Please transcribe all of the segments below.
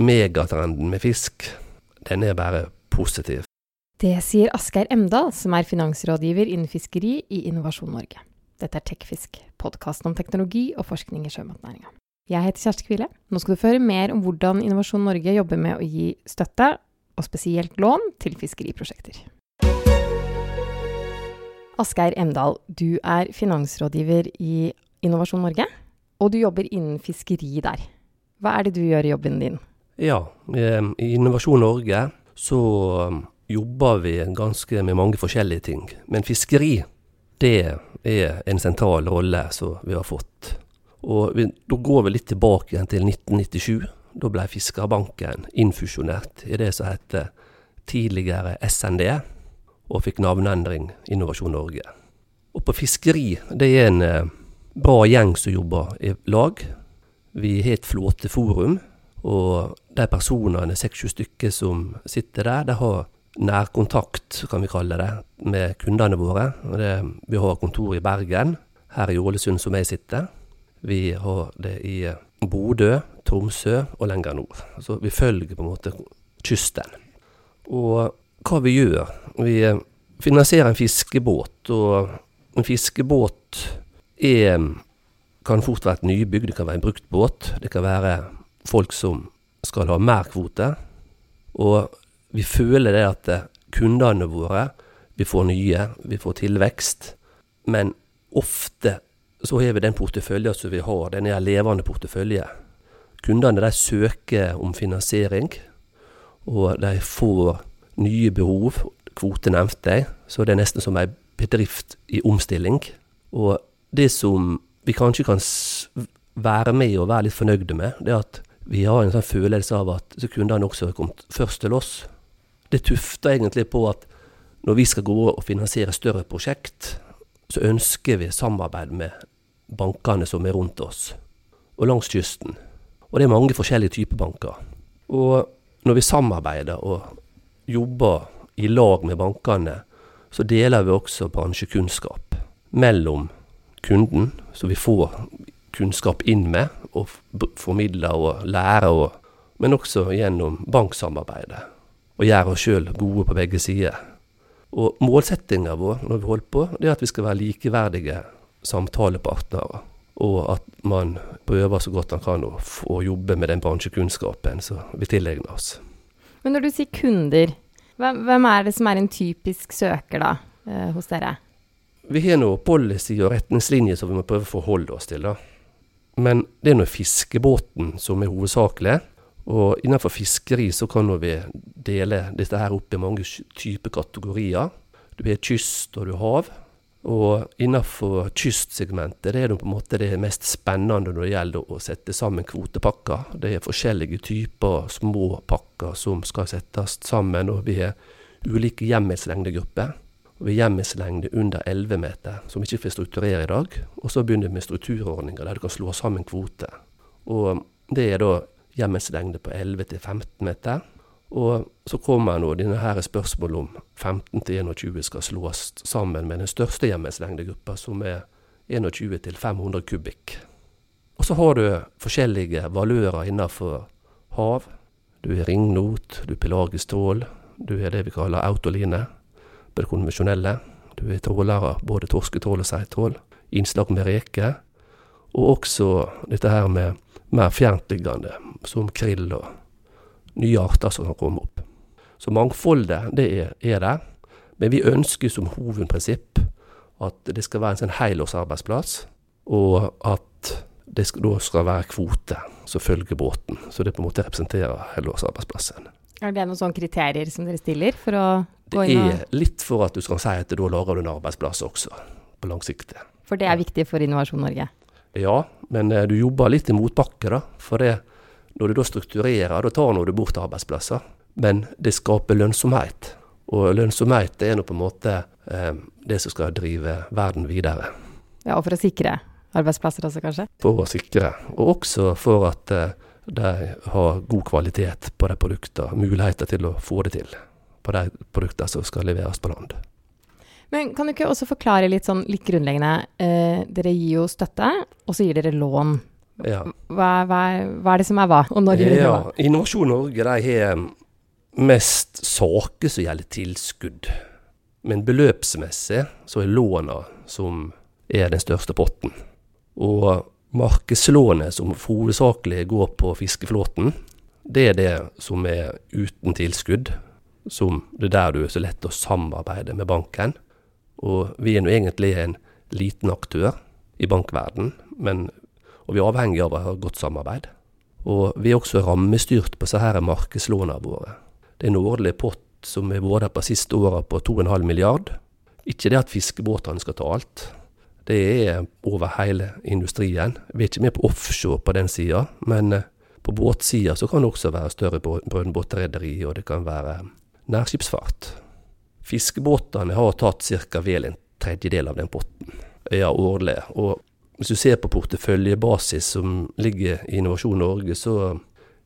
megatrenden med fisk, den er bare positiv. Det sier Asgeir Emdal, som er finansrådgiver innen fiskeri i Innovasjon Norge. Dette er Tekfisk, podkasten om teknologi og forskning i sjømatnæringa. Jeg heter Kjersti Kvile. Nå skal du få høre mer om hvordan Innovasjon Norge jobber med å gi støtte, og spesielt lån, til fiskeriprosjekter. Asgeir Emdal, du er finansrådgiver i Innovasjon Norge, og du jobber innen fiskeri der. Hva er det du gjør i jobben din? Ja, i Innovasjon Norge så jobber vi ganske med mange forskjellige ting. Men fiskeri, det er en sentral rolle som vi har fått. Og vi, da går vi litt tilbake igjen til 1997. Da ble Fiskerbanken infusjonert i det som heter tidligere SND, og fikk navneendring Innovasjon Norge. Og på fiskeri, det er en eh, bra gjeng som jobber i lag. Vi har et flåteforum, og de personene, seks-sju stykker som sitter der, de har nærkontakt, kan vi kalle det, med kundene våre. Det, vi har kontor i Bergen, her i Ålesund som jeg sitter. Vi har det i Bodø, Tromsø og lenger nord. Så vi følger på en måte kysten. Og hva vi gjør? Vi finansierer en fiskebåt, og en fiskebåt er, kan fort være et nybygg, det kan være en brukt båt. Det kan være folk som skal ha mer kvote. Og vi føler det at eh, kundene våre Vi får nye, vi får tilvekst. Men ofte så har vi den porteføljen som vi har, den er levende portefølje. Kundene de søker om finansiering, og de får nye behov. Kvote nevnte jeg, så det er nesten som en bedrift i omstilling. Og det som vi kanskje kan være med og være litt fornøyde med, det er at vi har en sånn følelse av at kundene også har kommet først til oss det tufter egentlig på at når vi skal gå og finansiere større prosjekt, så ønsker vi samarbeid med bankene som er rundt oss, og langs kysten. Og det er mange forskjellige typer banker. Og når vi samarbeider og jobber i lag med bankene, så deler vi også bransjekunnskap mellom kunden, så vi får kunnskap inn med, og formidler og lærer, og, men også gjennom banksamarbeidet og gjøre oss sjøl gode på begge sider. Og målsettinga vår når vi holder på, det er at vi skal være likeverdige samtalepartnere. Og at man prøver så godt man kan å få jobbe med den bransjekunnskapen som vi tilegner oss. Men når du sier kunder, hvem er det som er en typisk søker da, eh, hos dere? Vi har nå policy og retningslinjer som vi må prøve å forholde oss til. da. Men det er nå fiskebåten som er hovedsakelig. Og innenfor fiskeri så kan vi dele dette her opp i mange typer kategorier. Du har kyst og du har hav. Og innenfor kystsegmentet det er det på en måte det mest spennende når det gjelder å sette sammen kvotepakker. Det er forskjellige typer små pakker som skal settes sammen. Og vi har ulike hjemmelslengdegrupper. Har hjemmelslengde under 11 meter, som ikke får strukturere i dag. Og så begynner vi med strukturordninger der du kan slå sammen kvoter. Og det er da hjemmeslengde på 11 til 15 meter. Og så kommer nå denne her spørsmålet om 15 til 21 skal slås sammen med den største hjemmeslengdegruppa, som er 21 til 500 kubikk. Og så har du forskjellige valører innenfor hav. Du er ringnot, du er pelagisk trål, du er det vi kaller autoline, det konvensjonelle. Du er trålere, både torsketrål og seitrål. Innslag med reke. Og også dette her med mer fjerntliggende, som krill og nye arter som kan komme opp. Så mangfoldet, det er, er der. Men vi ønsker som hovedprinsipp at det skal være en sånn helårsarbeidsplass, og at det skal, da skal være kvote som følger båten. Så det på en måte representerer helårsarbeidsplassen. Er det noen sånne kriterier som dere stiller for å Det er litt for at du skal si at da lager du en arbeidsplass også, på lang sikt. For det er viktig for Innovasjon Norge? Ja, men eh, du jobber litt i motbakke, da. For det, når du da strukturerer, da tar du bort arbeidsplasser. Men det skaper lønnsomhet. Og lønnsomhet er nå på en måte eh, det som skal drive verden videre. Ja, Og for å sikre arbeidsplasser også, kanskje? For å sikre, og også for at eh, de har god kvalitet på de produktene. Muligheter til å få det til på de produktene som skal leveres på land. Men kan du ikke også forklare litt sånn litt grunnleggende? Eh, dere gir jo støtte, og så gir dere lån. Ja. Hva, hva, hva er det som er hva, og når gjør det ja, hva? Innovasjon Norge de har mest saker som gjelder tilskudd. Men beløpsmessig så er låna som er den største potten. Og markedslånet som hovedsakelig går på fiskeflåten, det er det som er uten tilskudd. Som det er der du er så lett å samarbeide med banken. Og vi er nå egentlig en liten aktør i bankverden, men, og vi er avhengig av å ha godt samarbeid. Og vi er også rammestyrt på disse her markedslånene våre. Det er en årlig pott som har vært på siste åra på 2,5 milliard. Ikke det at fiskebåtene skal ta alt. Det er over hele industrien. Vi er ikke med på offshore på den sida, men eh, på båtsida så kan det også være større brø- brønnbåtrederi, og det kan være nærskipsfart. Fiskebåtene har tatt ca. vel en tredjedel av den potten ja, årlig. Og hvis du ser på porteføljebasis som ligger i Innovasjon Norge, så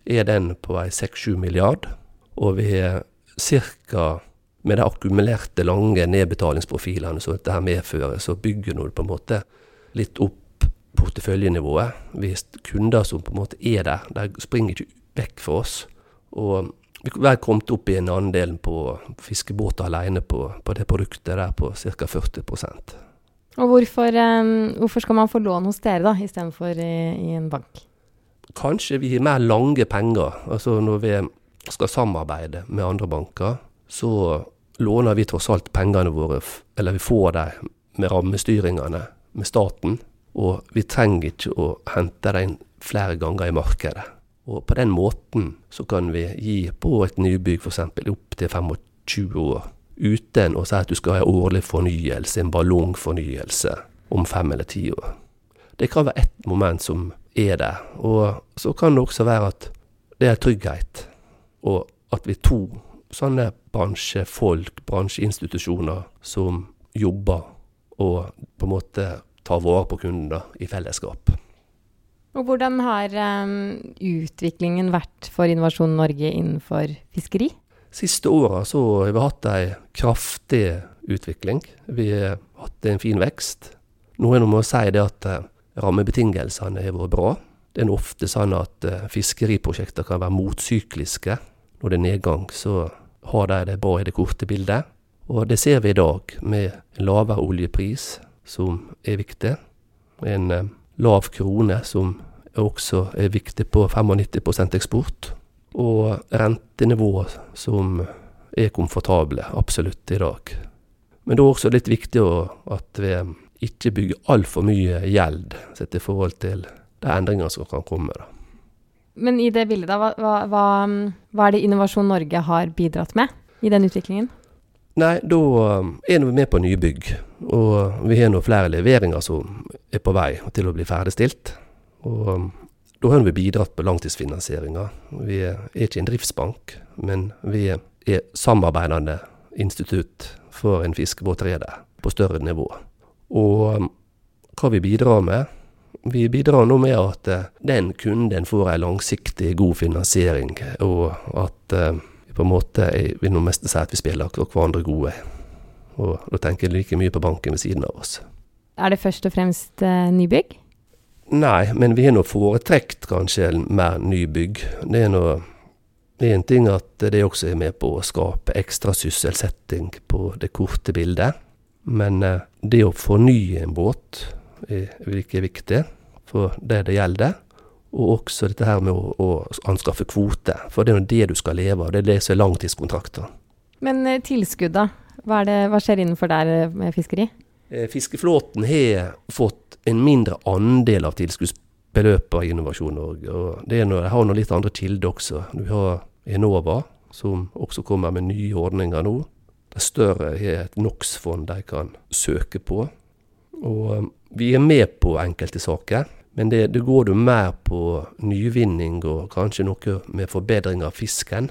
er den på vei 6-7 milliard. Og vi er ca. med de akkumulerte lange nedbetalingsprofilene som dette her medfører, så bygger nå på en måte litt opp porteføljenivået. Hvis kunder som på en måte er der. De springer ikke vekk fra oss. Og vi har kommet opp i en andel på fiskebåter alene på, på det produktet der på ca. 40 Og hvorfor, um, hvorfor skal man få lån hos dere, da, istedenfor i, i en bank? Kanskje vi har mer lange penger. Altså når vi skal samarbeide med andre banker, så låner vi tross alt pengene våre, eller vi får dem med rammestyringene med staten. Og vi trenger ikke å hente dem flere ganger i markedet. Og på den måten så kan vi gi på et nybygg f.eks. opp til 25 år, uten å si at du skal ha en årlig fornyelse, en ballongfornyelse, om fem eller ti år. Det kan være ett moment som er der. Og så kan det også være at det er trygghet, og at vi er to sånne bransjefolk, bransjeinstitusjoner, som jobber og på en måte tar vare på kundene i fellesskap. Og hvordan har um, utviklingen vært for Innovasjon Norge innenfor fiskeri? Siste åra har vi hatt ei kraftig utvikling. Vi har hatt en fin vekst. Noen må si det at eh, rammebetingelsene har vært bra. Det er ofte sånn at eh, fiskeriprosjekter kan være motsykliske. Når det er nedgang, så har de det bra i det korte bildet. Og det ser vi i dag, med lavere oljepris, som er viktig. En eh, lav krone, som også er viktig på 95% eksport. Og rentenivå som er komfortable, absolutt, i dag. Men det er også litt viktig at vi ikke bygger altfor mye gjeld sett i forhold til de endringene som kan komme. Da. Men i det bildet, da, hva, hva, hva er det Innovasjon Norge har bidratt med i den utviklingen? Nei, da um, er vi med på nybygg. Og vi har nå flere leveringer som er på vei til å bli ferdigstilt. Og um, da har vi bidratt på langtidsfinansieringa. Vi er ikke en driftsbank, men vi er samarbeidende institutt for en fiskebåtreder på større nivå. Og um, hva vi bidrar med? Vi bidrar nå med at eh, den kunden får en langsiktig, god finansiering, og at på en måte jeg vil nå mest si at vi spiller hverandre gode. Og da tenker jeg like mye på banken ved siden av oss. Er det først og fremst eh, nybygg? Nei, men vi har nå foretrekt kanskje mer nybygg. Det er nå det er en ting at det også er med på å skape ekstra sysselsetting på det korte bildet. Men eh, det å fornye en båt er like viktig for det det gjelder. Og også dette her med å, å anskaffe kvote. For det er jo det du skal leve av. Det er det som er langtidskontrakter. Men eh, tilskudd, da? Hva, det, hva skjer innenfor der eh, med fiskeri? Eh, Fiskeflåten har fått en mindre andel av tilskuddsbeløpet av Innovasjon Norge. og det noe, har noen litt andre kilder også. Du har Enova, som også kommer med nye ordninger nå. De større har et NOx-fond de kan søke på. Og vi er med på enkelte saker, men det, det går jo mer på nyvinning og kanskje noe med forbedring av fisken.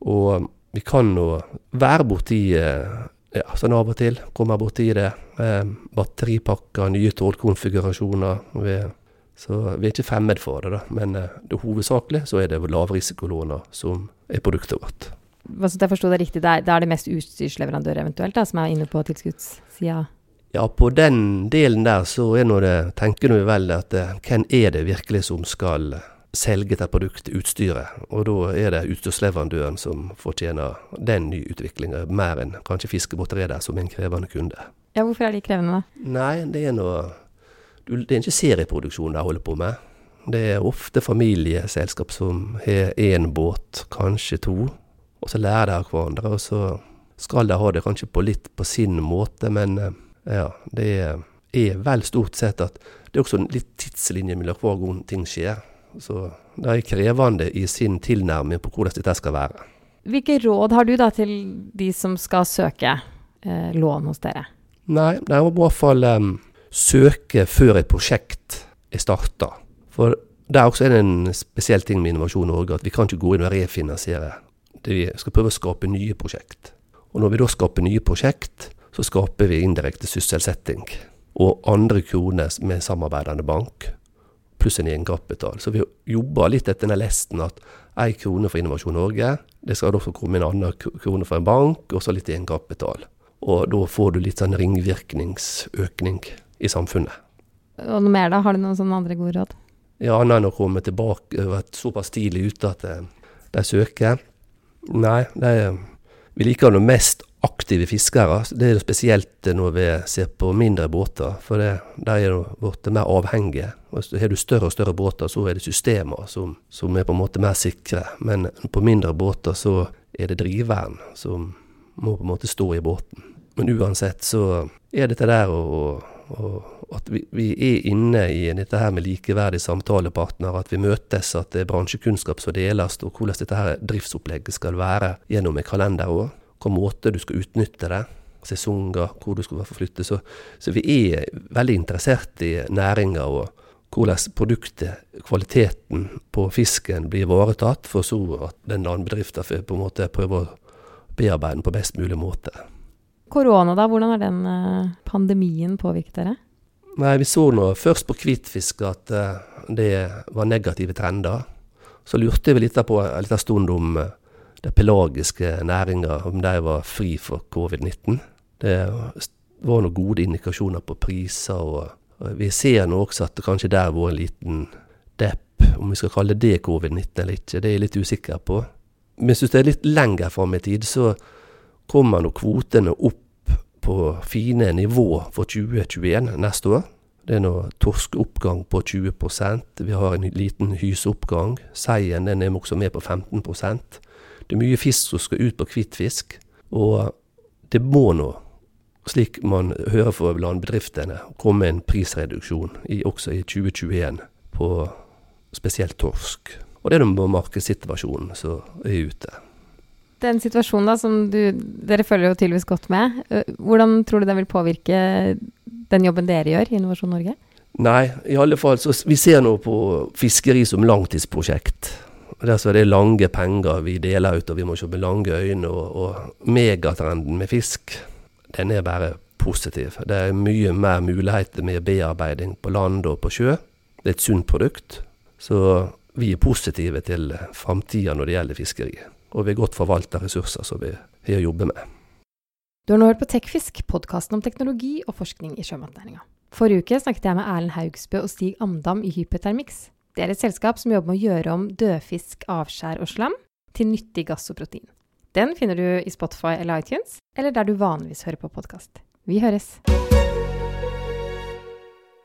Og vi kan nå være borti eh, ja, sånn av og til. Kommer borti det. Eh, batteripakker, nye trådkonfigurasjoner. Så vi er ikke fremmed for det, da. Men eh, det hovedsakelig så er det lavrisikolåner som er produktet vårt. Hva så jeg forsto det riktig, det er det mest utstyrsleverandør eventuelt da, som er inne på tilskuddssida? Ja, på den delen der så er nå det, tenker vi vel at eh, hvem er det virkelig som skal selge til produkt, utstyret? Og da er det utstyrsleverandøren som fortjener den nyutviklinga, mer enn kanskje fiskebåtrederen som er en krevende kunde. Ja, hvorfor er de krevende, da? Nei, det er noe Det er ikke serieproduksjon de holder på med. Det er ofte familieselskap som har én båt, kanskje to, og så lærer de av hverandre. Og så skal de ha det kanskje på litt på sin måte, men eh, ja, det er vel stort sett at det er også en litt tidslinje mellom hver gang ting skjer. Så det er krevende i sin tilnærming på hvordan dette skal være. Hvilke råd har du da til de som skal søke eh, lån hos dere? Nei, de må i hvert fall um, søke før et prosjekt er starta. For det er også en spesiell ting med Innovasjon Norge, at vi kan ikke gå inn og refinansiere. Vi skal prøve å skape nye prosjekt. Og når vi da skaper nye prosjekt, så skaper vi indirekte sysselsetting. Og andre kroner med samarbeidende bank, pluss en egenkapital. Så vi jobber litt etter den lesten at én krone for Innovasjon Norge, det skal også komme en annen krone for en bank, og så litt egenkapital. Og da får du litt sånn ringvirkningsøkning i samfunnet. Og noe mer, da? Har du noen sånne andre gode råd? Ja, annet enn å komme tilbake og vært såpass tidlig ute at de, eh, søker. Nei, de, vi liker noe mest aktive fiskere. Det er spesielt når vi ser på mindre båter, for det, der er blitt mer avhengige. Og har du større og større båter, så er det systemer som, som, er på en måte mer sikre. Men på mindre båter så er det driveren som må på en måte stå i båten. Men uansett så er dette der å, at vi, vi, er inne i dette her med likeverdige samtalepartnere, at vi møtes, at det er bransjekunnskap som deles, og hvordan dette her driftsopplegget skal være gjennom et kalenderår. Hva måte du skal utnytte det, sesonger, hvor du skal forflytte. Så, så vi er veldig interessert i næringa og hvordan produktet, kvaliteten på fisken, blir ivaretatt, for så at den landbedriften får på en måte prøve å bearbeide den på best mulig måte. Korona, da, hvordan har den eh, pandemien påvirket dere? Nei, Vi så nå først på hvitfisk at uh, det var negative trender. Så lurte vi litt på en liten stund om uh, de pelagiske næringa, om de var fri for covid-19. Det var noen gode indikasjoner på priser, og, vi ser nå også at det kanskje der var en liten depp. Om vi skal kalle det covid-19 eller ikke, det er jeg litt usikker på. Men hvis det er litt lenger fram i tid, så kommer nå kvotene opp på fine nivå for 2021 neste år. Det er nå torskeoppgang på 20% Vi har en liten hyseoppgang. Seien den er også med på 15 Det er mye fisk som skal ut på hvitfisk. Og det må nå, slik man hører fra landbedriftene, komme en prisreduksjon i, også i 2021 på spesielt torsk. Og det er nå markedssituasjonen som er ute den situasjonen da, som du, dere følger jo tydeligvis godt med, eh, hvordan tror du den vil påvirke den jobben dere gjør i Innovasjon Norge? Nei, i alle fall så vi ser nå på fiskeri som langtidsprosjekt. Det er lange penger vi deler ut, og vi må se med lange øyne. Og, og megatrenden med fisk, den er bare positiv. Det er mye mer muligheter med bearbeiding på land og på sjø. Det er et sunt produkt. Så vi er positive til framtida når det gjelder fiskeri. og vi har godt forvalta ressurser som vi har å med. Du har nå hørt på Tekfisk, podkasten om teknologi og forskning i sjømatnæringa. Forrige uke snakket jeg med Erlend Haugsbø og Stig Amdam i Hypertermix. Det er et selskap som jobber med å gjøre om dødfisk, avskjær og slam til nyttig gass og protein. Den finner du i Spotify eller iTunes, eller der du vanligvis hører på podkast. Vi høres!